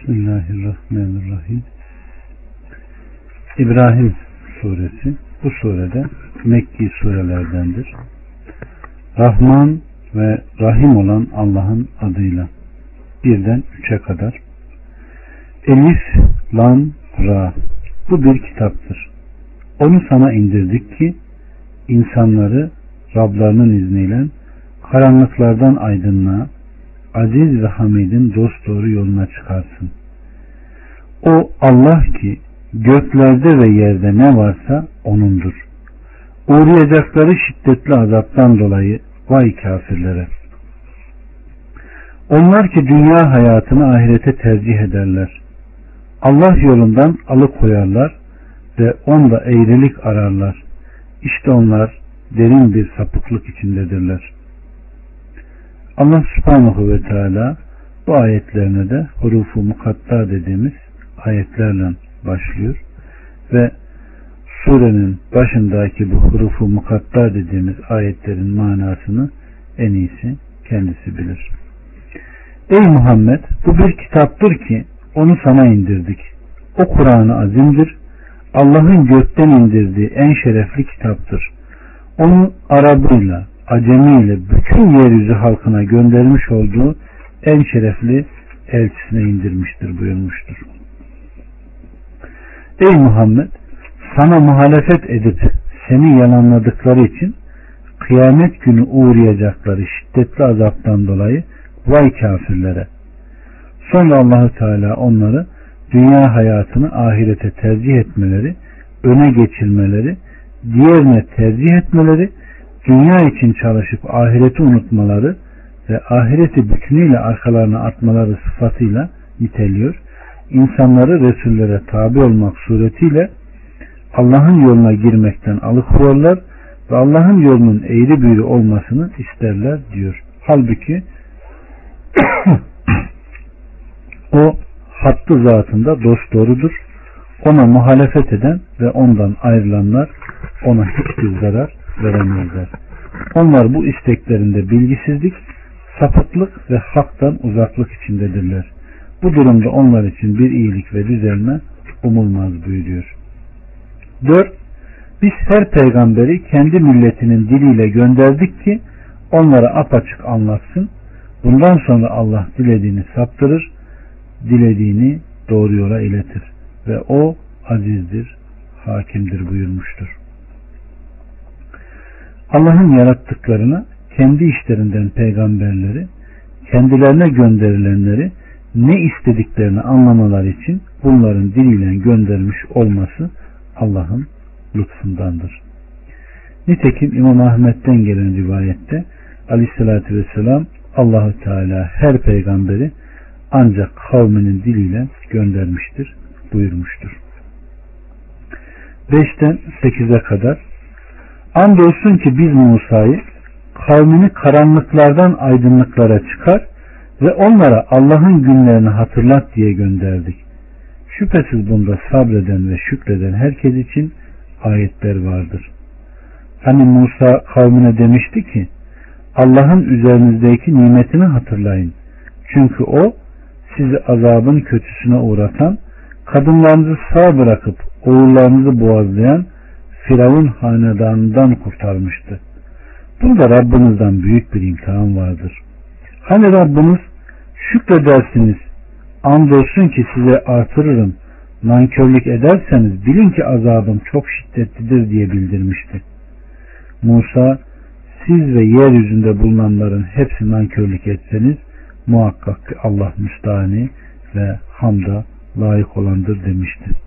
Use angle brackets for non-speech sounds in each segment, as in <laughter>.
Bismillahirrahmanirrahim. İbrahim suresi bu surede Mekki surelerdendir. Rahman ve Rahim olan Allah'ın adıyla birden üçe kadar Elif, Lam, Ra bu bir kitaptır. Onu sana indirdik ki insanları Rablarının izniyle karanlıklardan aydınlığa aziz ve hamidin dost doğru yoluna çıkarsın. O Allah ki göklerde ve yerde ne varsa O'nundur. Uğrayacakları şiddetli azaptan dolayı vay kafirlere. Onlar ki dünya hayatını ahirete tercih ederler. Allah yolundan alıkoyarlar ve onda eğrilik ararlar. İşte onlar derin bir sapıklık içindedirler. Allah subhanahu ve teala bu ayetlerine de hurufu mukatta dediğimiz ayetlerle başlıyor ve surenin başındaki bu hurufu mukatta dediğimiz ayetlerin manasını en iyisi kendisi bilir. Ey Muhammed bu bir kitaptır ki onu sana indirdik. O Kur'an-ı azimdir. Allah'ın gökten indirdiği en şerefli kitaptır. Onu Arabıyla, acemiyle bütün yeryüzü halkına göndermiş olduğu en şerefli elçisine indirmiştir buyurmuştur. Ey Muhammed sana muhalefet edip seni yalanladıkları için kıyamet günü uğrayacakları şiddetli azaptan dolayı vay kafirlere. Sonra Allahü Teala onları dünya hayatını ahirete tercih etmeleri, öne geçirmeleri, diğerine tercih etmeleri dünya için çalışıp ahireti unutmaları ve ahireti bütünüyle arkalarına atmaları sıfatıyla niteliyor. İnsanları Resullere tabi olmak suretiyle Allah'ın yoluna girmekten alıkoyarlar ve Allah'ın yolunun eğri büğrü olmasını isterler diyor. Halbuki <coughs> o hattı zatında dost doğrudur. Ona muhalefet eden ve ondan ayrılanlar ona hiçbir zarar veremezler. Onlar bu isteklerinde bilgisizlik, sapıklık ve haktan uzaklık içindedirler. Bu durumda onlar için bir iyilik ve düzelme umulmaz buyuruyor. 4. Biz her peygamberi kendi milletinin diliyle gönderdik ki onlara apaçık anlatsın. Bundan sonra Allah dilediğini saptırır, dilediğini doğru yola iletir. Ve o azizdir, hakimdir buyurmuştur. Allah'ın yarattıklarına kendi işlerinden peygamberleri, kendilerine gönderilenleri ne istediklerini anlamalar için bunların diliyle göndermiş olması Allah'ın lütfundandır. Nitekim İmam Ahmet'ten gelen rivayette Aleyhisselatü Vesselam Allahü Teala her peygamberi ancak kavminin diliyle göndermiştir buyurmuştur. 5'ten 8'e kadar Andolsun ki biz Musa'yı kavmini karanlıklardan aydınlıklara çıkar ve onlara Allah'ın günlerini hatırlat diye gönderdik. Şüphesiz bunda sabreden ve şükreden herkes için ayetler vardır. Hani Musa kavmine demişti ki Allah'ın üzerinizdeki nimetini hatırlayın. Çünkü o sizi azabın kötüsüne uğratan, kadınlarınızı sağ bırakıp oğullarınızı boğazlayan Firavun hanedanından kurtarmıştı. Bunda Rabbinizden büyük bir imtihan vardır. Hani Rabbiniz şükredersiniz, andolsun ki size artırırım, nankörlük ederseniz bilin ki azabım çok şiddetlidir diye bildirmişti. Musa, siz ve yeryüzünde bulunanların hepsi nankörlük etseniz, muhakkak ki Allah müstahani ve hamda layık olandır demişti.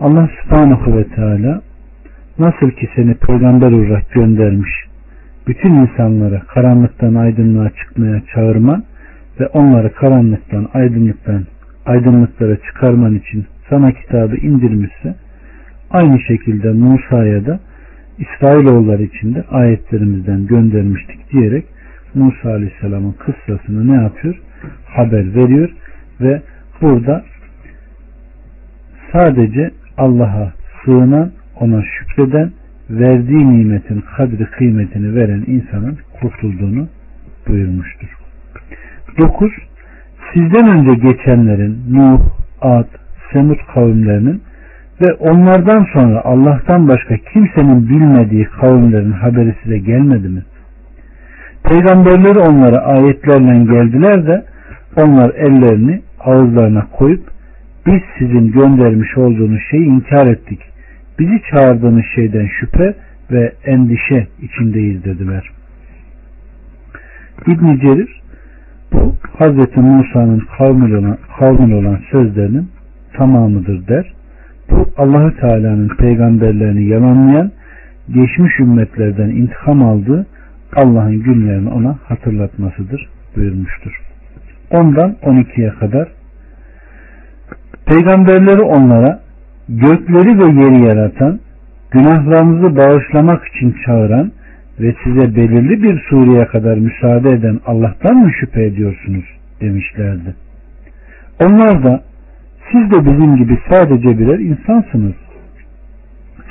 Allah subhanahu ve teala nasıl ki seni peygamber olarak göndermiş bütün insanları karanlıktan aydınlığa çıkmaya çağırman ve onları karanlıktan aydınlıktan aydınlıklara çıkarman için sana kitabı indirmişse aynı şekilde Musa'ya da İsrailoğulları için de ayetlerimizden göndermiştik diyerek Musa Aleyhisselam'ın kıssasını ne yapıyor? Haber veriyor ve burada sadece Allah'a sığınan, ona şükreden, verdiği nimetin kadri kıymetini veren insanın kurtulduğunu buyurmuştur. 9. sizden önce geçenlerin Nuh, Ad, Semud kavimlerinin ve onlardan sonra Allah'tan başka kimsenin bilmediği kavimlerin haberi size gelmedi mi? Peygamberleri onlara ayetlerle geldiler de onlar ellerini ağızlarına koyup biz sizin göndermiş olduğunuz şeyi inkar ettik. Bizi çağırdığınız şeyden şüphe ve endişe içindeyiz dediler. İbn Cerir bu Hz. Musa'nın kavmin olan, kavmin olan sözlerinin tamamıdır der. Bu Allahü Teala'nın peygamberlerini yalanlayan geçmiş ümmetlerden intikam aldığı Allah'ın günlerini ona hatırlatmasıdır buyurmuştur. Ondan 12'ye kadar peygamberleri onlara gökleri ve yeri yaratan, günahlarınızı bağışlamak için çağıran ve size belirli bir sureye kadar müsaade eden Allah'tan mı şüphe ediyorsunuz demişlerdi. Onlar da siz de bizim gibi sadece birer insansınız.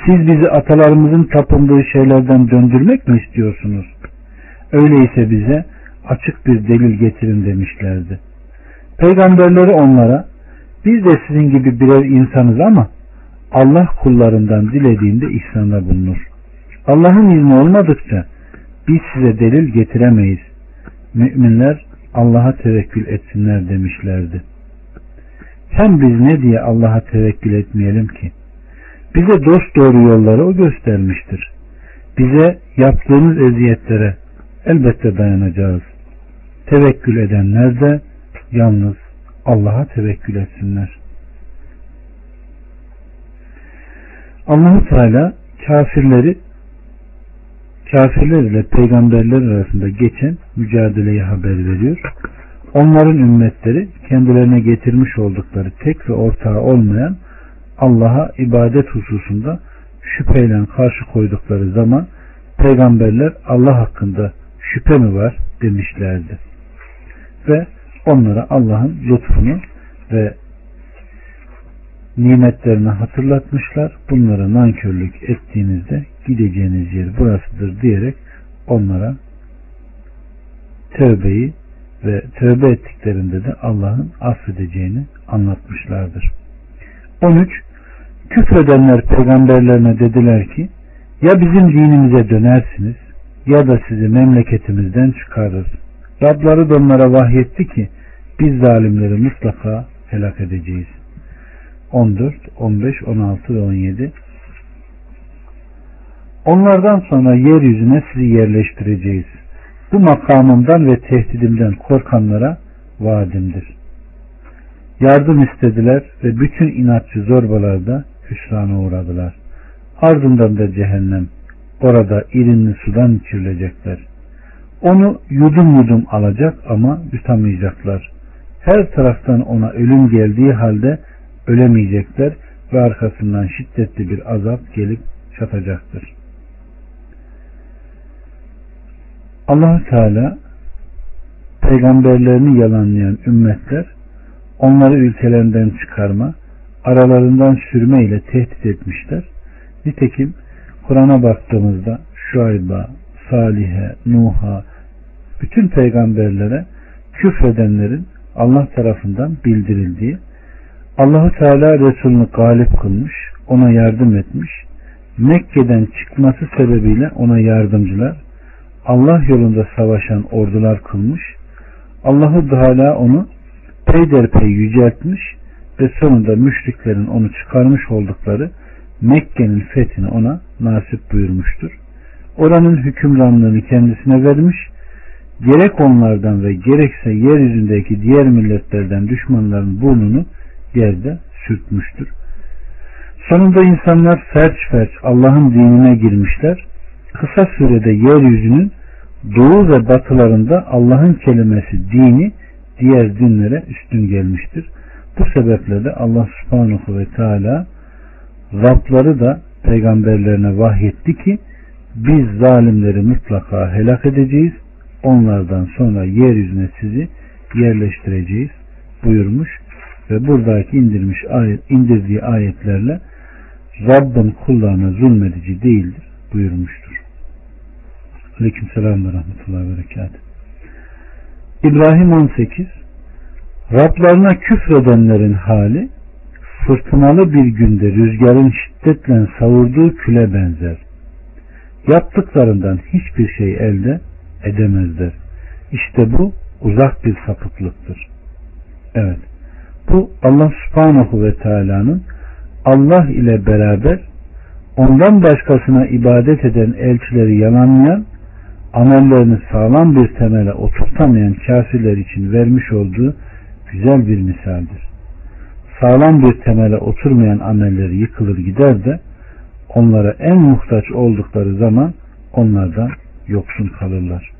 Siz bizi atalarımızın tapındığı şeylerden döndürmek mi istiyorsunuz? Öyleyse bize açık bir delil getirin demişlerdi. Peygamberleri onlara biz de sizin gibi birer insanız ama Allah kullarından dilediğinde ihsanda bulunur. Allah'ın izni olmadıkça biz size delil getiremeyiz. Müminler Allah'a tevekkül etsinler demişlerdi. Hem biz ne diye Allah'a tevekkül etmeyelim ki? Bize dost doğru yolları o göstermiştir. Bize yaptığımız eziyetlere elbette dayanacağız. Tevekkül edenler de yalnız Allah'a tevekkül etsinler. Allahu Teala kafirleri kafirler ile peygamberler arasında geçen mücadeleyi haber veriyor. Onların ümmetleri kendilerine getirmiş oldukları tek ve ortağı olmayan Allah'a ibadet hususunda şüpheyle karşı koydukları zaman peygamberler Allah hakkında şüphe mi var demişlerdi. Ve onlara Allah'ın lütfunu ve nimetlerini hatırlatmışlar. Bunlara nankörlük ettiğinizde gideceğiniz yer burasıdır diyerek onlara tövbeyi ve tövbe ettiklerinde de Allah'ın affedeceğini anlatmışlardır. 13. Küfredenler peygamberlerine dediler ki ya bizim dinimize dönersiniz ya da sizi memleketimizden çıkarırız. Rabları da onlara vahyetti ki biz zalimleri mutlaka helak edeceğiz. 14, 15, 16 ve 17 Onlardan sonra yeryüzüne sizi yerleştireceğiz. Bu makamımdan ve tehdidimden korkanlara vaadimdir. Yardım istediler ve bütün inatçı zorbalarda hüsrana uğradılar. Ardından da cehennem. Orada irinli sudan içirilecekler. Onu yudum yudum alacak ama yutamayacaklar. Her taraftan ona ölüm geldiği halde ölemeyecekler ve arkasından şiddetli bir azap gelip çatacaktır. allah Teala peygamberlerini yalanlayan ümmetler onları ülkelerinden çıkarma, aralarından sürme ile tehdit etmişler. Nitekim Kur'an'a baktığımızda Şuayb'a, Salih'e, Nuh'a, bütün peygamberlere küfredenlerin Allah tarafından bildirildiği, Allahu Teala Resulünü galip kılmış, ona yardım etmiş, Mekke'den çıkması sebebiyle ona yardımcılar, Allah yolunda savaşan ordular kılmış, Allahu Teala onu peyderpey yüceltmiş ve sonunda müşriklerin onu çıkarmış oldukları Mekke'nin fethini ona nasip buyurmuştur. Oranın hükümranlığını kendisine vermiş, gerek onlardan ve gerekse yeryüzündeki diğer milletlerden düşmanların burnunu yerde sürtmüştür. Sonunda insanlar ferç ferç Allah'ın dinine girmişler. Kısa sürede yeryüzünün doğu ve batılarında Allah'ın kelimesi dini diğer dinlere üstün gelmiştir. Bu sebeple de Allah subhanahu ve teala Rabları da peygamberlerine vahyetti ki biz zalimleri mutlaka helak edeceğiz. Onlardan sonra yeryüzüne sizi yerleştireceğiz buyurmuş ve buradaki indirmiş ayet, indirdiği ayetlerle Rabbin kullarına zulmedici değildir buyurmuştur. Aleyküm selam ve rahmetullahi ve berekat. İbrahim 18 Rablarına küfredenlerin hali fırtınalı bir günde rüzgarın şiddetle savurduğu küle benzer. Yaptıklarından hiçbir şey elde edemezler. İşte bu uzak bir sapıklıktır. Evet. Bu Allah subhanahu ve teala'nın Allah ile beraber ondan başkasına ibadet eden elçileri yalanlayan, amellerini sağlam bir temele oturtamayan kafirler için vermiş olduğu güzel bir misaldir. Sağlam bir temele oturmayan amelleri yıkılır gider de onlara en muhtaç oldukları zaman onlardan yoksun kalırlar.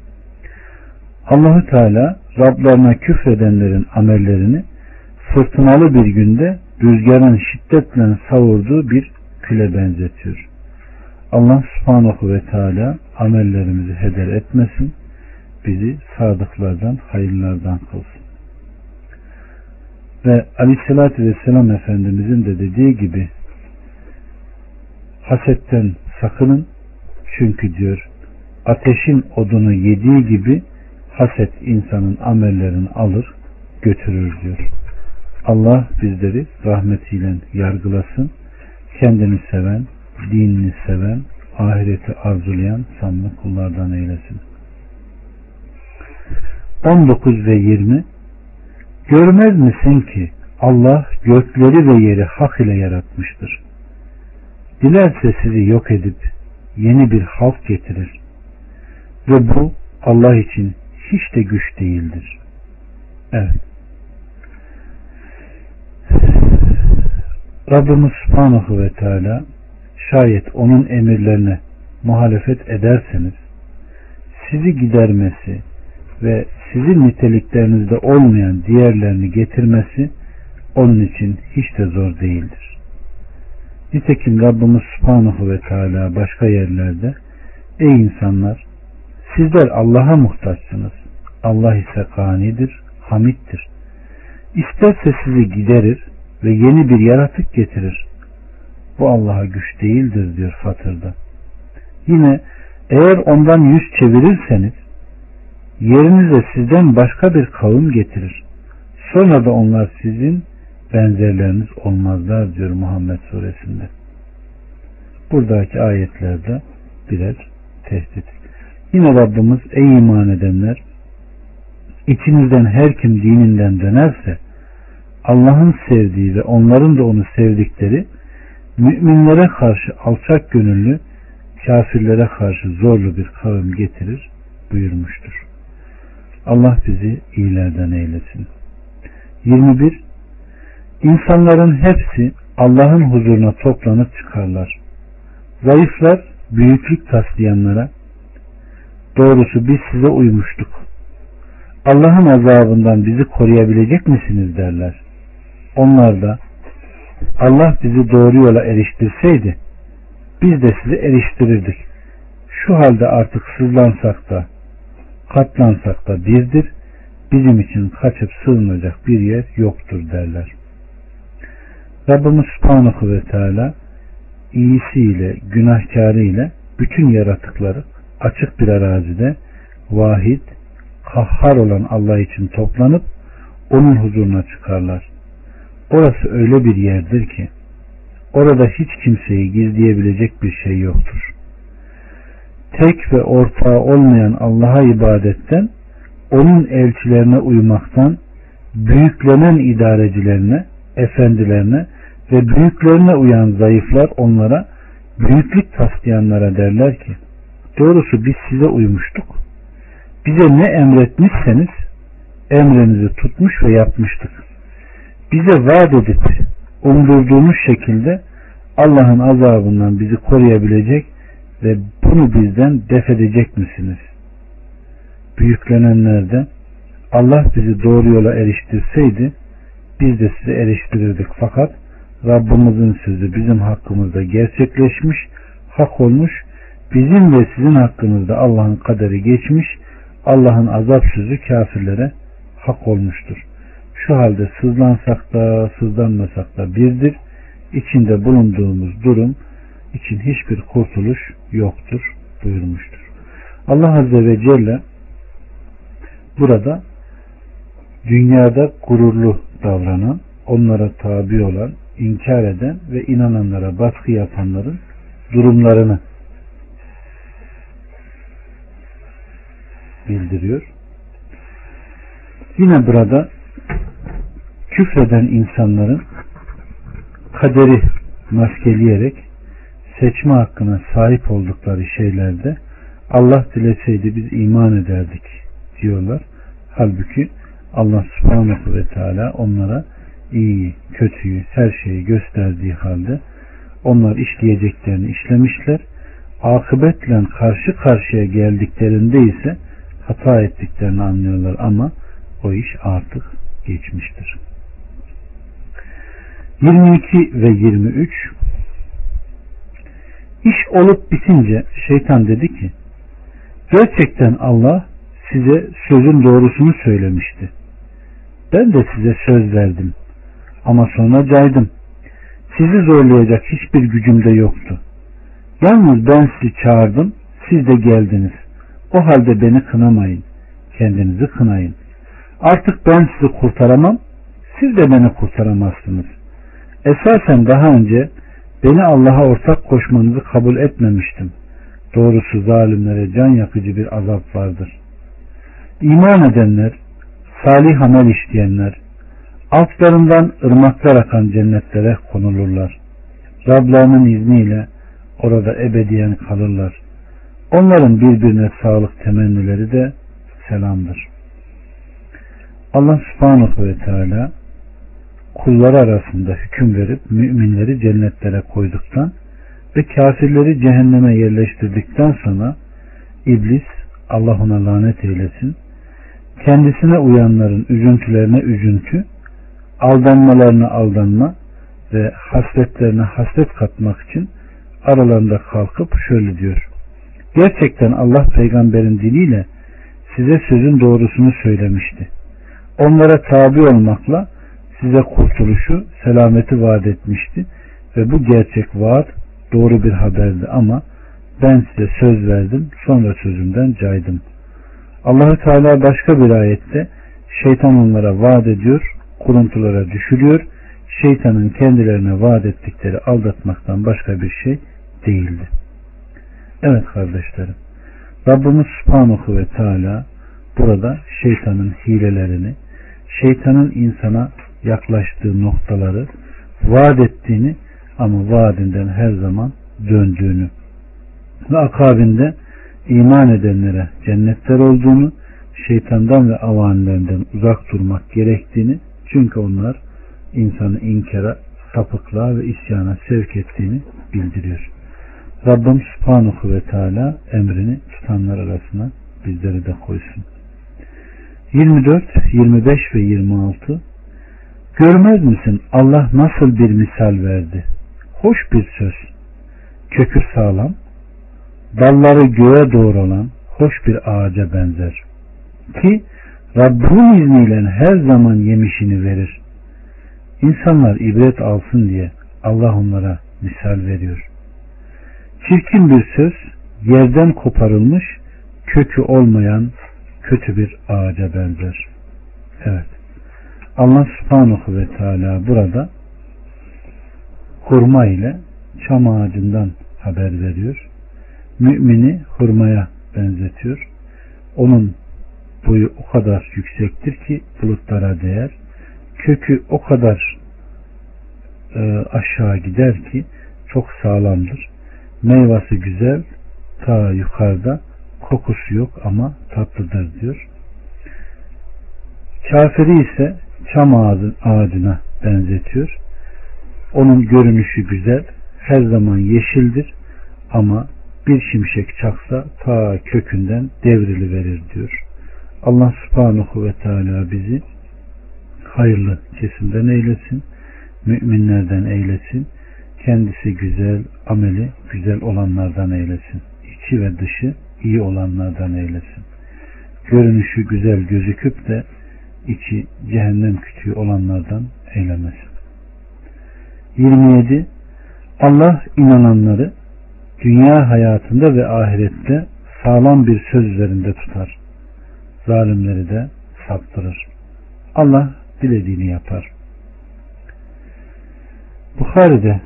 Allahü Teala Rablarına küfredenlerin amellerini fırtınalı bir günde rüzgarın şiddetle savurduğu bir küle benzetiyor. Allah subhanahu ve teala amellerimizi heder etmesin, bizi sadıklardan, hayırlardan kılsın. Ve aleyhissalatü vesselam Efendimizin de dediği gibi hasetten sakının çünkü diyor ateşin odunu yediği gibi haset insanın amellerini alır götürür diyor. Allah bizleri rahmetiyle yargılasın. Kendini seven, dinini seven, ahireti arzulayan sanlı kullardan eylesin. 19 ve 20 Görmez misin ki Allah gökleri ve yeri hak ile yaratmıştır. Dilerse sizi yok edip yeni bir halk getirir. Ve bu Allah için hiç de güç değildir. Evet. Rabbimiz Subhanahu ve Teala şayet onun emirlerine muhalefet ederseniz sizi gidermesi ve sizin niteliklerinizde olmayan diğerlerini getirmesi onun için hiç de zor değildir. Nitekim Rabbimiz Subhanahu ve Teala başka yerlerde Ey insanlar sizler Allah'a muhtaçsınız. Allah ise ganidir, hamittir. İsterse sizi giderir ve yeni bir yaratık getirir. Bu Allah'a güç değildir diyor Fatır'da. Yine eğer ondan yüz çevirirseniz yerinize sizden başka bir kavim getirir. Sonra da onlar sizin benzerleriniz olmazlar diyor Muhammed suresinde. Buradaki ayetlerde birer tehdit. Yine Rabbimiz ey iman edenler içinizden her kim dininden dönerse Allah'ın sevdiği ve onların da onu sevdikleri müminlere karşı alçak gönüllü kafirlere karşı zorlu bir kavim getirir buyurmuştur. Allah bizi iyilerden eylesin. 21. İnsanların hepsi Allah'ın huzuruna toplanıp çıkarlar. Zayıflar büyüklük taslayanlara doğrusu biz size uymuştuk. Allah'ın azabından bizi koruyabilecek misiniz derler. Onlar da Allah bizi doğru yola eriştirseydi biz de sizi eriştirirdik. Şu halde artık sızlansak da katlansak da birdir. Bizim için kaçıp sığınacak bir yer yoktur derler. Rabbimiz Subhanahu ve Teala iyisiyle, günahkarıyla bütün yaratıkları açık bir arazide vahid, kahhar olan Allah için toplanıp onun huzuruna çıkarlar. Orası öyle bir yerdir ki orada hiç kimseyi gizleyebilecek bir şey yoktur. Tek ve ortağı olmayan Allah'a ibadetten, onun elçilerine uymaktan, büyüklenen idarecilerine, efendilerine ve büyüklerine uyan zayıflar onlara büyüklük taslayanlara derler ki doğrusu biz size uymuştuk. Bize ne emretmişseniz emrinizi tutmuş ve yapmıştık. Bize vaat edip umdurduğumuz şekilde Allah'ın azabından bizi koruyabilecek ve bunu bizden def edecek misiniz? Büyüklenenlerden Allah bizi doğru yola eriştirseydi biz de size eriştirirdik fakat Rabbimizin sözü bizim hakkımızda gerçekleşmiş, hak olmuş, bizim ve sizin hakkınızda Allah'ın kaderi geçmiş, Allah'ın azap sözü kafirlere hak olmuştur. Şu halde sızlansak da sızlanmasak da birdir. İçinde bulunduğumuz durum için hiçbir kurtuluş yoktur buyurmuştur. Allah Azze ve Celle burada dünyada gururlu davranan, onlara tabi olan, inkar eden ve inananlara baskı yapanların durumlarını bildiriyor. Yine burada küfreden insanların kaderi maskeleyerek seçme hakkına sahip oldukları şeylerde Allah dileseydi biz iman ederdik diyorlar. Halbuki Allah subhanahu ve teala onlara iyi, kötüyü, her şeyi gösterdiği halde onlar işleyeceklerini işlemişler. Akıbetle karşı karşıya geldiklerinde ise hata ettiklerini anlıyorlar ama o iş artık geçmiştir. 22 ve 23 İş olup bitince şeytan dedi ki gerçekten Allah size sözün doğrusunu söylemişti. Ben de size söz verdim ama sonra caydım. Sizi zorlayacak hiçbir gücüm de yoktu. Yalnız ben sizi çağırdım, siz de geldiniz. O halde beni kınamayın, kendinizi kınayın. Artık ben sizi kurtaramam, siz de beni kurtaramazsınız. Esasen daha önce beni Allah'a ortak koşmanızı kabul etmemiştim. Doğrusu zalimlere can yakıcı bir azap vardır. İman edenler, salih amel işleyenler, altlarından ırmaklar akan cennetlere konulurlar. Rablarının izniyle orada ebediyen kalırlar. Onların birbirine sağlık temennileri de selamdır. Allah subhanahu ve teala kulları arasında hüküm verip müminleri cennetlere koyduktan ve kafirleri cehenneme yerleştirdikten sonra iblis Allah ona lanet eylesin kendisine uyanların üzüntülerine üzüntü aldanmalarına aldanma ve hasretlerine hasret katmak için aralarında kalkıp şöyle diyor gerçekten Allah peygamberin diliyle size sözün doğrusunu söylemişti onlara tabi olmakla size kurtuluşu, selameti vaat etmişti ve bu gerçek vaat doğru bir haberdi ama ben size söz verdim sonra sözümden caydım. Allahü Teala başka bir ayette şeytan onlara vaat ediyor, kuruntulara düşürüyor. Şeytanın kendilerine vaat ettikleri aldatmaktan başka bir şey değildi. Evet kardeşlerim. Rabbimiz Subhanahu ve Teala burada şeytanın hilelerini, şeytanın insana yaklaştığı noktaları vaat ettiğini ama vaadinden her zaman döndüğünü ve akabinde iman edenlere cennetler olduğunu şeytandan ve avanilerinden uzak durmak gerektiğini çünkü onlar insanı inkara, sapıklığa ve isyana sevk ettiğini bildiriyor. Rabbim Subhanahu ve Teala emrini tutanlar arasına bizleri de koysun. 24, 25 ve 26 Görmez misin Allah nasıl bir misal verdi? Hoş bir söz. Kökü sağlam, dalları göğe doğru olan hoş bir ağaca benzer. Ki Rabbinin izniyle her zaman yemişini verir. İnsanlar ibret alsın diye Allah onlara misal veriyor. Çirkin bir söz yerden koparılmış kökü olmayan kötü bir ağaca benzer. Evet. Allah subhanahu ve teala burada hurma ile çam ağacından haber veriyor. Mümini hurmaya benzetiyor. Onun boyu o kadar yüksektir ki bulutlara değer. Kökü o kadar e, aşağı gider ki çok sağlamdır. Meyvesi güzel, ta yukarıda kokusu yok ama tatlıdır diyor. Kafiri ise çam ağacına benzetiyor. Onun görünüşü güzel, her zaman yeşildir ama bir şimşek çaksa ta kökünden devrili verir diyor. Allah subhanahu ve teala bizi hayırlı kesimden eylesin, müminlerden eylesin, kendisi güzel, ameli güzel olanlardan eylesin, içi ve dışı iyi olanlardan eylesin. Görünüşü güzel gözüküp de içi cehennem kütüğü olanlardan eylemesin. 27. Allah inananları dünya hayatında ve ahirette sağlam bir söz üzerinde tutar. Zalimleri de saptırır. Allah dilediğini yapar. Bukhari'de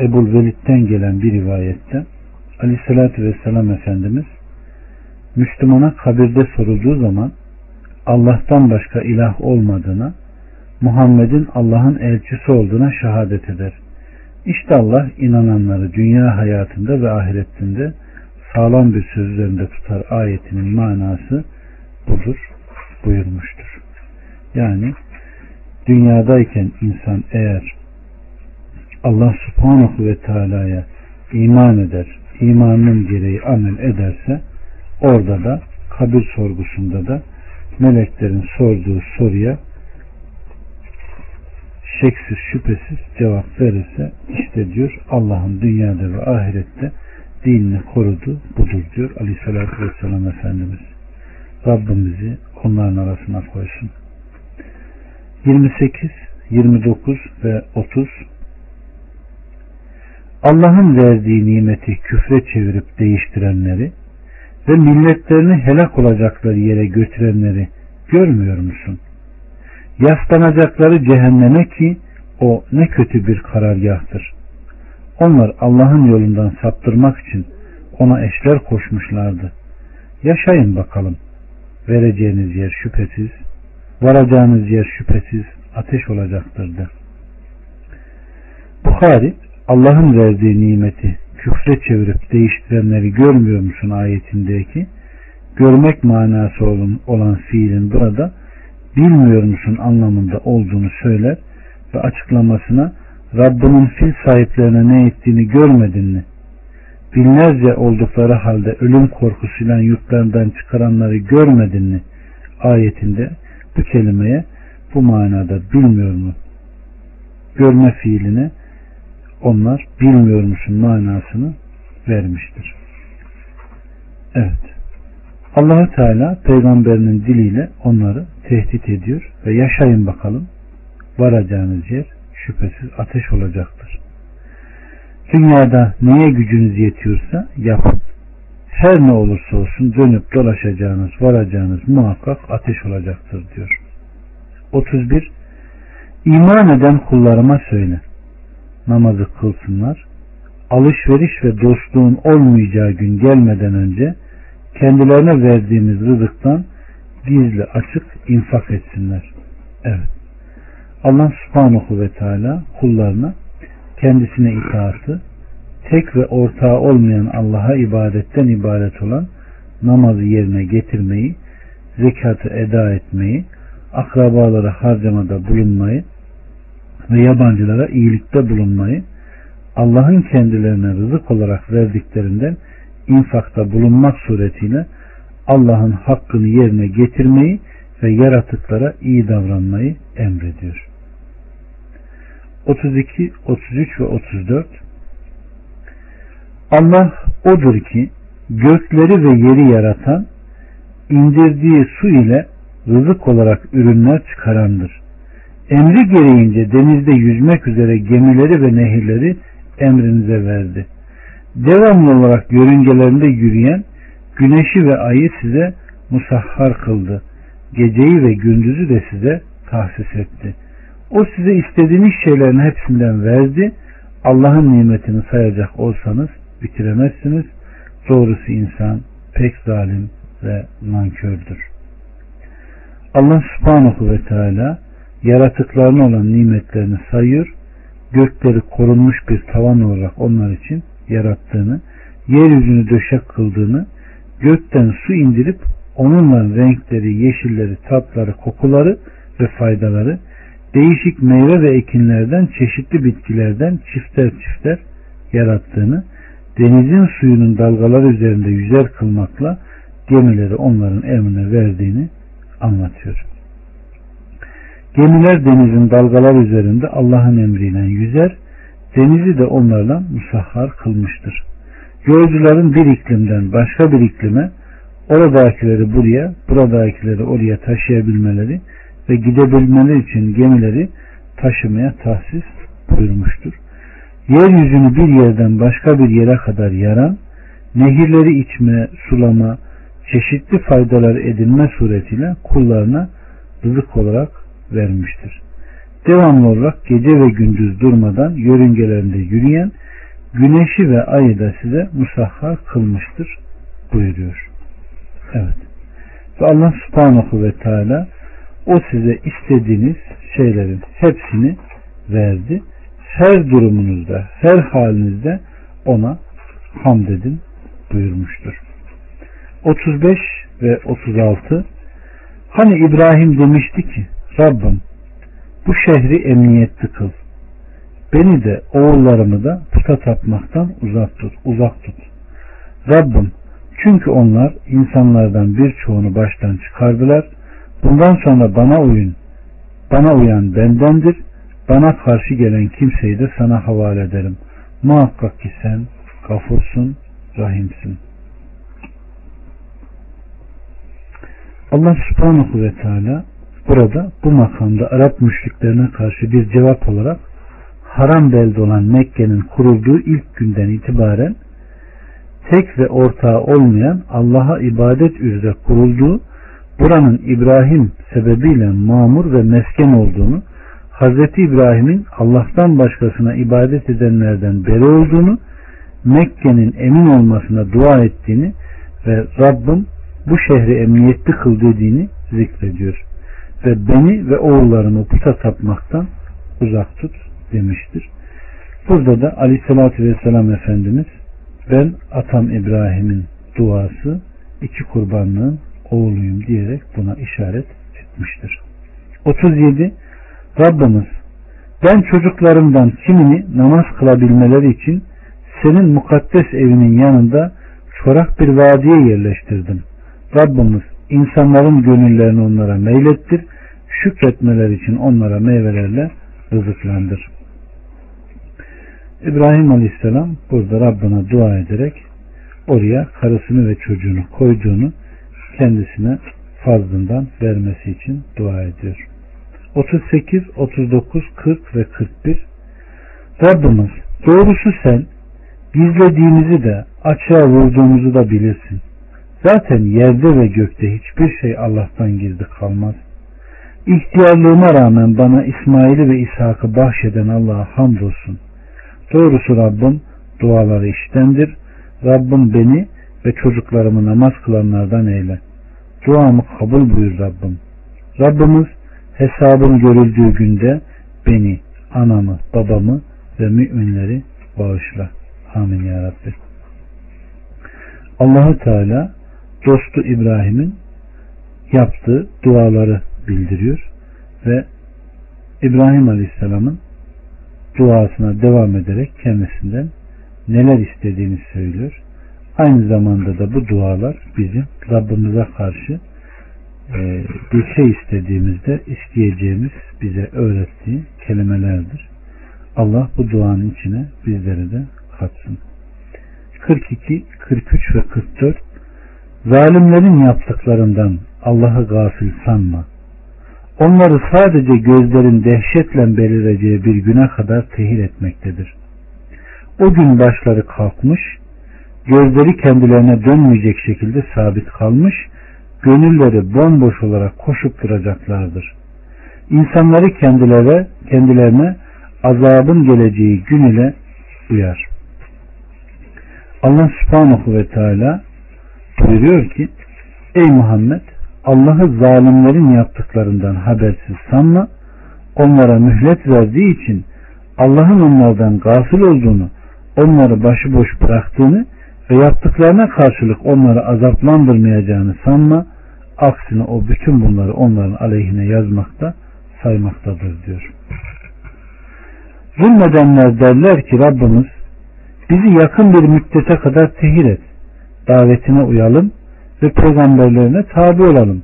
Ebul Velid'den gelen bir rivayette Aleyhisselatü Vesselam Efendimiz Müslümana kabirde sorulduğu zaman Allah'tan başka ilah olmadığına Muhammed'in Allah'ın elçisi olduğuna şehadet eder. İşte Allah inananları dünya hayatında ve ahiretinde sağlam bir söz üzerinde tutar ayetinin manası budur buyurmuştur. Yani dünyadayken insan eğer Allah subhanahu ve teala'ya iman eder, imanın gereği amel ederse orada da kabir sorgusunda da meleklerin sorduğu soruya şeksiz şüphesiz cevap verirse işte diyor Allah'ın dünyada ve ahirette dinini korudu budur diyor aleyhissalatü vesselam Efendimiz. Rabbimizi onların arasına koysun. 28, 29 ve 30 Allah'ın verdiği nimeti küfre çevirip değiştirenleri ve milletlerini helak olacakları yere götürenleri görmüyor musun? Yaslanacakları cehenneme ki o ne kötü bir karargahtır. Onlar Allah'ın yolundan saptırmak için ona eşler koşmuşlardı. Yaşayın bakalım. Vereceğiniz yer şüphesiz, varacağınız yer şüphesiz ateş olacaktır de. Bukhari Allah'ın verdiği nimeti küfre çevirip değiştirenleri görmüyor musun ayetindeki görmek manası olan fiilin burada bilmiyor musun anlamında olduğunu söyler ve açıklamasına Rabbinin fil sahiplerine ne ettiğini görmedin mi? Binlerce oldukları halde ölüm korkusuyla yurtlarından çıkaranları görmedin mi? Ayetinde bu kelimeye bu manada bilmiyor mu? Görme fiiline onlar bilmiyor musun manasını vermiştir. Evet. allah Teala peygamberinin diliyle onları tehdit ediyor ve yaşayın bakalım varacağınız yer şüphesiz ateş olacaktır. Dünyada neye gücünüz yetiyorsa yapın. Her ne olursa olsun dönüp dolaşacağınız, varacağınız muhakkak ateş olacaktır diyor. 31. İman eden kullarıma söyle namazı kılsınlar. Alışveriş ve dostluğun olmayacağı gün gelmeden önce kendilerine verdiğimiz rızıktan gizli açık infak etsinler. Evet. Allah subhanahu ve teala kullarına kendisine itaatı, tek ve ortağı olmayan Allah'a ibadetten ibaret olan namazı yerine getirmeyi, zekatı eda etmeyi, akrabalara harcamada bulunmayı, ve yabancılara iyilikte bulunmayı, Allah'ın kendilerine rızık olarak verdiklerinden infakta bulunmak suretiyle Allah'ın hakkını yerine getirmeyi ve yaratıklara iyi davranmayı emrediyor. 32, 33 ve 34 Allah odur ki gökleri ve yeri yaratan, indirdiği su ile rızık olarak ürünler çıkarandır emri gereğince denizde yüzmek üzere gemileri ve nehirleri emrinize verdi. Devamlı olarak yörüngelerinde yürüyen güneşi ve ayı size musahhar kıldı. Geceyi ve gündüzü de size tahsis etti. O size istediğiniz şeylerin hepsinden verdi. Allah'ın nimetini sayacak olsanız bitiremezsiniz. Doğrusu insan pek zalim ve nankördür. Allah subhanahu ve teala yaratıklarına olan nimetlerini sayıyor, gökleri korunmuş bir tavan olarak onlar için yarattığını, yeryüzünü döşek kıldığını, gökten su indirip onunla renkleri, yeşilleri, tatları, kokuları ve faydaları, değişik meyve ve ekinlerden, çeşitli bitkilerden çifter çifter yarattığını, denizin suyunun dalgalar üzerinde yüzer kılmakla gemileri onların emrine verdiğini anlatıyor. Gemiler denizin dalgalar üzerinde Allah'ın emriyle yüzer, denizi de onlarla musahhar kılmıştır. Yolcuların bir iklimden başka bir iklime, oradakileri buraya, buradakileri oraya taşıyabilmeleri ve gidebilmeleri için gemileri taşımaya tahsis buyurmuştur. Yeryüzünü bir yerden başka bir yere kadar yaran, nehirleri içme, sulama, çeşitli faydalar edinme suretiyle kullarına rızık olarak vermiştir. Devamlı olarak gece ve gündüz durmadan yörüngelerinde yürüyen güneşi ve ayı da size musahhar kılmıştır buyuruyor. Evet. Ve Allah subhanahu ve teala o size istediğiniz şeylerin hepsini verdi. Her durumunuzda, her halinizde ona hamd edin buyurmuştur. 35 ve 36 Hani İbrahim demişti ki Rabbim bu şehri emniyetli kıl. Beni de oğullarımı da puta tapmaktan uzak tut. Uzak tut. Rabbim çünkü onlar insanlardan birçoğunu baştan çıkardılar. Bundan sonra bana uyun. Bana uyan bendendir. Bana karşı gelen kimseyi de sana havale ederim. Muhakkak ki sen gafursun, rahimsin. Allah subhanahu ve teala burada bu makamda Arap müşriklerine karşı bir cevap olarak haram belde olan Mekke'nin kurulduğu ilk günden itibaren tek ve ortağı olmayan Allah'a ibadet üzere kurulduğu buranın İbrahim sebebiyle mamur ve mesken olduğunu Hz. İbrahim'in Allah'tan başkasına ibadet edenlerden beri olduğunu Mekke'nin emin olmasına dua ettiğini ve Rabbim bu şehri emniyetli kıl dediğini zikrediyor. Ve beni ve oğullarımı puta tapmaktan uzak tut demiştir. Burada da aleyhissalatü vesselam Efendimiz ben atam İbrahim'in duası iki kurbanlığın oğluyum diyerek buna işaret etmiştir. 37 Rabbimiz ben çocuklarımdan kimini namaz kılabilmeleri için senin mukaddes evinin yanında çorak bir vadiye yerleştirdim. Rabbimiz insanların gönüllerini onlara meylettir. Şükretmeler için onlara meyvelerle rızıklandır. İbrahim Aleyhisselam burada Rabbına dua ederek oraya karısını ve çocuğunu koyduğunu kendisine fazlından vermesi için dua ediyor. 38, 39, 40 ve 41 Rabbimiz doğrusu sen gizlediğimizi de açığa vurduğumuzu da bilirsin. Zaten yerde ve gökte hiçbir şey Allah'tan gizli kalmaz. İhtiyarlığıma rağmen bana İsmail'i ve İshak'ı bahşeden Allah'a hamdolsun. Doğrusu Rabbim duaları iştendir. Rabbim beni ve çocuklarımı namaz kılanlardan eyle. Duamı kabul buyur Rabbim. Rabbimiz hesabın görüldüğü günde beni, anamı, babamı ve müminleri bağışla. Amin ya Rabbi. Allahu Teala dostu İbrahim'in yaptığı duaları bildiriyor ve İbrahim Aleyhisselam'ın duasına devam ederek kendisinden neler istediğini söylüyor. Aynı zamanda da bu dualar bizim Rabbimize karşı e, bir şey istediğimizde isteyeceğimiz bize öğrettiği kelimelerdir. Allah bu duanın içine bizleri de katsın. 42, 43 ve 44 Zalimlerin yaptıklarından Allah'ı gafil sanma. Onları sadece gözlerin dehşetle belireceği bir güne kadar tehir etmektedir. O gün başları kalkmış, gözleri kendilerine dönmeyecek şekilde sabit kalmış, gönülleri bomboş olarak koşup duracaklardır. İnsanları kendilerine, kendilerine azabın geleceği gün ile uyar. Allah subhanahu ve teala buyuruyor ki Ey Muhammed Allah'ı zalimlerin yaptıklarından habersiz sanma. Onlara mühlet verdiği için Allah'ın onlardan gafil olduğunu onları başıboş bıraktığını ve yaptıklarına karşılık onları azaplandırmayacağını sanma. Aksine o bütün bunları onların aleyhine yazmakta saymaktadır diyor. Zulmedenler derler ki Rabbimiz bizi yakın bir müddete kadar tehir et davetine uyalım ve peygamberlerine tabi olalım.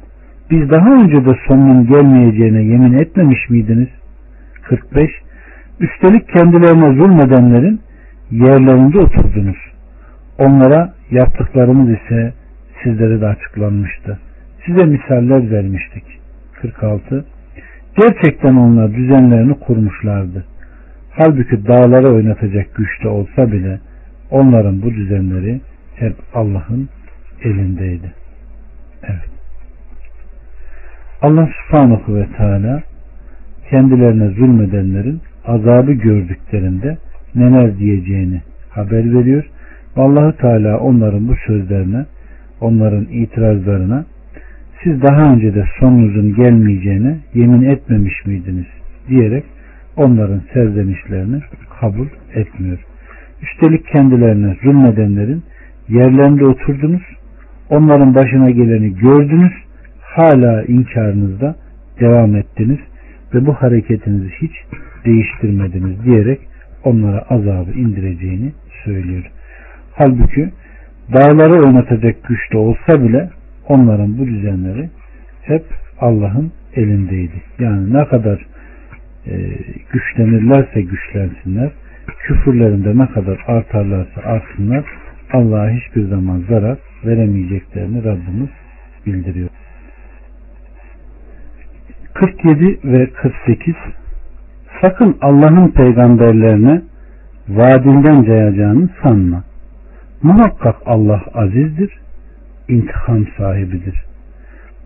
Biz daha önce de sonunun gelmeyeceğine yemin etmemiş miydiniz? 45. Üstelik kendilerine zulmedenlerin yerlerinde oturdunuz. Onlara yaptıklarımız ise sizlere de açıklanmıştı. Size misaller vermiştik. 46. Gerçekten onlar düzenlerini kurmuşlardı. Halbuki dağları oynatacak güçte olsa bile onların bu düzenleri hep Allah'ın elindeydi. Evet. Allah subhanahu ve teala kendilerine zulmedenlerin azabı gördüklerinde neler diyeceğini haber veriyor. Allahu Teala onların bu sözlerine, onların itirazlarına siz daha önce de sonunuzun gelmeyeceğine yemin etmemiş miydiniz diyerek onların serzenişlerini kabul etmiyor. Üstelik kendilerine zulmedenlerin yerlerinde oturdunuz, onların başına geleni gördünüz, hala inkarınızda devam ettiniz ve bu hareketinizi hiç değiştirmediniz diyerek onlara azabı indireceğini söylüyor. Halbuki dağları oynatacak güçte olsa bile onların bu düzenleri hep Allah'ın elindeydi. Yani ne kadar e, güçlenirlerse güçlensinler, küfürlerinde ne kadar artarlarsa artsınlar, Allah'a hiçbir zaman zarar veremeyeceklerini Rabbimiz bildiriyor. 47 ve 48 Sakın Allah'ın peygamberlerine vaadinden cayacağını sanma. Muhakkak Allah azizdir, intikam sahibidir.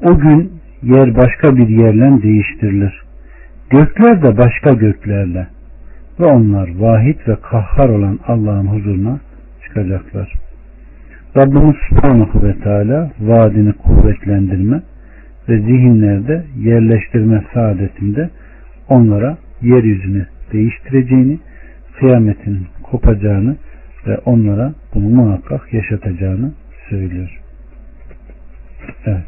O gün yer başka bir yerle değiştirilir. Gökler de başka göklerle ve onlar vahid ve kahhar olan Allah'ın huzuruna çıkacaklar. Rabbimiz Subhanahu ve Teala vaadini kuvvetlendirme ve zihinlerde yerleştirme saadetinde onlara yeryüzünü değiştireceğini, kıyametin kopacağını ve onlara bunu muhakkak yaşatacağını söylüyor. Evet.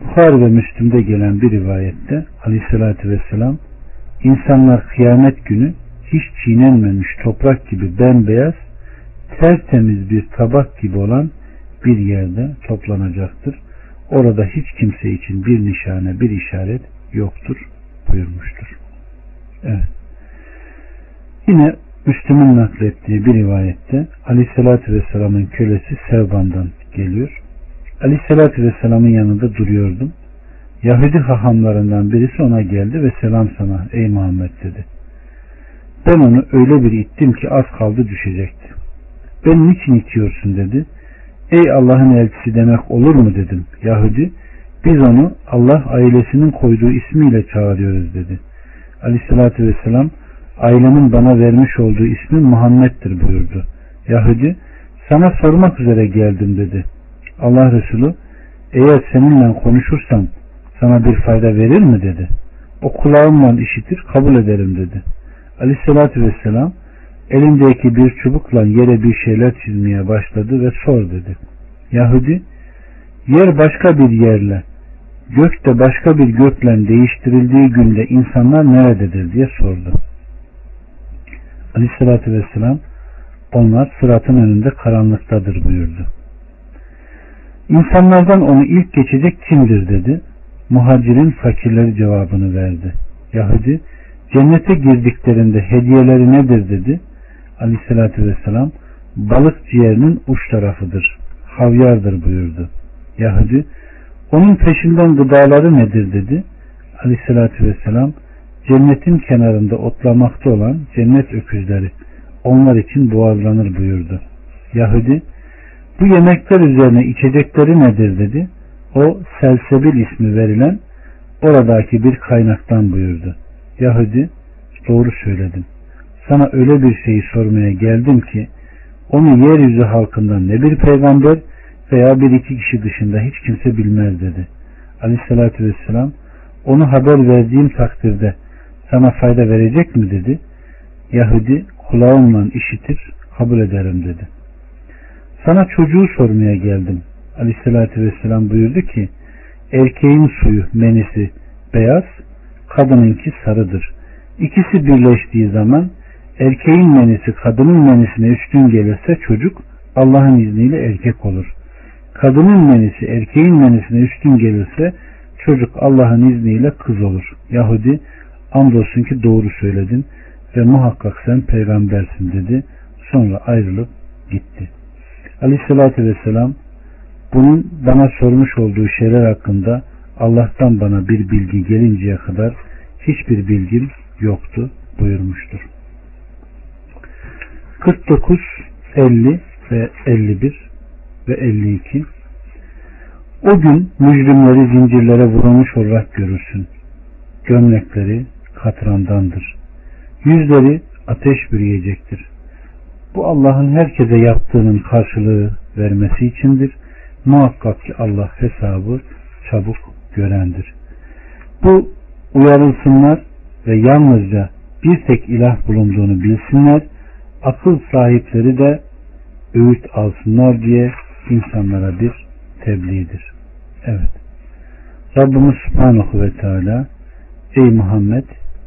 Bukhari ve Müslim'de gelen bir rivayette aleyhissalatü vesselam insanlar kıyamet günü hiç çiğnenmemiş toprak gibi bembeyaz tertemiz bir tabak gibi olan bir yerde toplanacaktır. Orada hiç kimse için bir nişane, bir işaret yoktur buyurmuştur. Evet. Yine Müslüm'ün naklettiği bir rivayette Aleyhisselatü Vesselam'ın kölesi Sevban'dan geliyor. Aleyhisselatü Vesselam'ın yanında duruyordum. Yahudi hahamlarından birisi ona geldi ve selam sana ey Muhammed dedi. Ben onu öyle bir ittim ki az kaldı düşecekti. Ben niçin itiyorsun dedi. Ey Allah'ın elçisi demek olur mu dedim. Yahudi biz onu Allah ailesinin koyduğu ismiyle çağırıyoruz dedi. Aleyhissalatü vesselam ailemin bana vermiş olduğu ismi Muhammed'dir buyurdu. Yahudi sana sormak üzere geldim dedi. Allah Resulü eğer seninle konuşursam sana bir fayda verir mi dedi. O kulağımla işitir kabul ederim dedi. Aleyhissalatü vesselam elindeki bir çubukla yere bir şeyler çizmeye başladı ve sor dedi. Yahudi yer başka bir yerle gök de başka bir gökle değiştirildiği günde insanlar nerededir diye sordu. Aleyhissalatü vesselam onlar sıratın önünde karanlıktadır buyurdu. İnsanlardan onu ilk geçecek kimdir dedi. Muhacirin fakirleri cevabını verdi. Yahudi cennete girdiklerinde hediyeleri nedir dedi. Aleyhissalatü vesselam balık ciğerinin uç tarafıdır. Havyardır buyurdu. Yahudi onun peşinden gıdaları nedir dedi. Aleyhissalatü vesselam cennetin kenarında otlamakta olan cennet öküzleri onlar için boğazlanır buyurdu. Yahudi bu yemekler üzerine içecekleri nedir dedi. O selsebil ismi verilen oradaki bir kaynaktan buyurdu. Yahudi doğru söyledin. Sana öyle bir şeyi sormaya geldim ki onu yeryüzü halkından ne bir peygamber veya bir iki kişi dışında hiç kimse bilmez dedi. Aleyhissalatü vesselam onu haber verdiğim takdirde sana fayda verecek mi dedi. Yahudi kulağımla işitir kabul ederim dedi. Sana çocuğu sormaya geldim. Aleyhissalatü vesselam buyurdu ki erkeğin suyu menisi beyaz kadınınki sarıdır. İkisi birleştiği zaman erkeğin menisi kadının menisine üstün gelirse çocuk Allah'ın izniyle erkek olur. Kadının menisi erkeğin menisine üstün gelirse çocuk Allah'ın izniyle kız olur. Yahudi andolsun ki doğru söyledin ve muhakkak sen peygambersin dedi. Sonra ayrılıp gitti. Aleyhissalatü vesselam bunun bana sormuş olduğu şeyler hakkında Allah'tan bana bir bilgi gelinceye kadar hiçbir bilgim yoktu buyurmuştur. 49, 50 ve 51 ve 52 O gün mücrimleri zincirlere vurulmuş olarak görürsün. Gömlekleri katrandandır. Yüzleri ateş bürüyecektir. Bu Allah'ın herkese yaptığının karşılığı vermesi içindir. Muhakkak ki Allah hesabı çabuk görendir. Bu uyarılsınlar ve yalnızca bir tek ilah bulunduğunu bilsinler. Akıl sahipleri de öğüt alsınlar diye insanlara bir tebliğdir. Evet. Rabbimiz Subhanahu ve Teala Ey Muhammed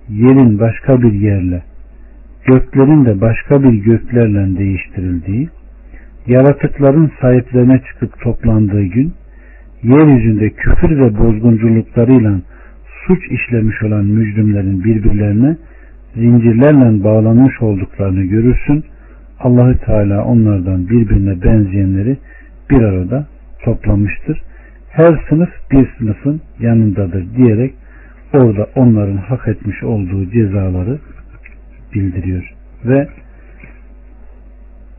yerin başka bir yerle göklerin de başka bir göklerle değiştirildiği yaratıkların sahiplerine çıkıp toplandığı gün yeryüzünde küfür ve bozgunculuklarıyla suç işlemiş olan mücrimlerin birbirlerine zincirlerle bağlanmış olduklarını görürsün. Allahü Teala onlardan birbirine benzeyenleri bir arada toplamıştır. Her sınıf bir sınıfın yanındadır diyerek orada onların hak etmiş olduğu cezaları bildiriyor. Ve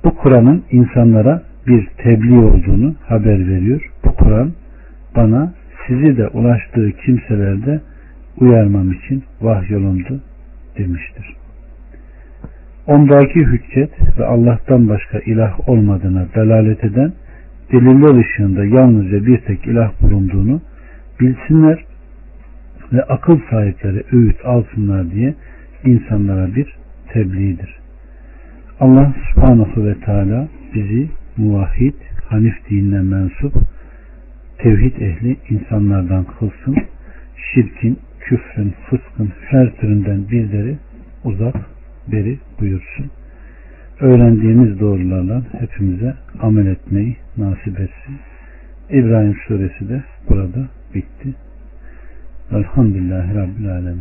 bu Kur'an'ın insanlara bir tebliğ olduğunu haber veriyor. Bu Kur'an bana sizi de ulaştığı kimselerde uyarmam için vahyolundu demiştir. Ondaki hüccet ve Allah'tan başka ilah olmadığına delalet eden deliller ışığında yalnızca bir tek ilah bulunduğunu bilsinler ve akıl sahipleri öğüt alsınlar diye insanlara bir tebliğdir. Allah subhanahu ve teala bizi muvahhid, hanif dinine mensup, tevhid ehli insanlardan kılsın. Şirkin, küfrün, fıskın her türünden bizleri uzak, beri buyursun. Öğrendiğimiz doğrularla hepimize amel etmeyi nasip etsin. İbrahim suresi de burada bitti. Elhamdülillahi Rabbil Alemin.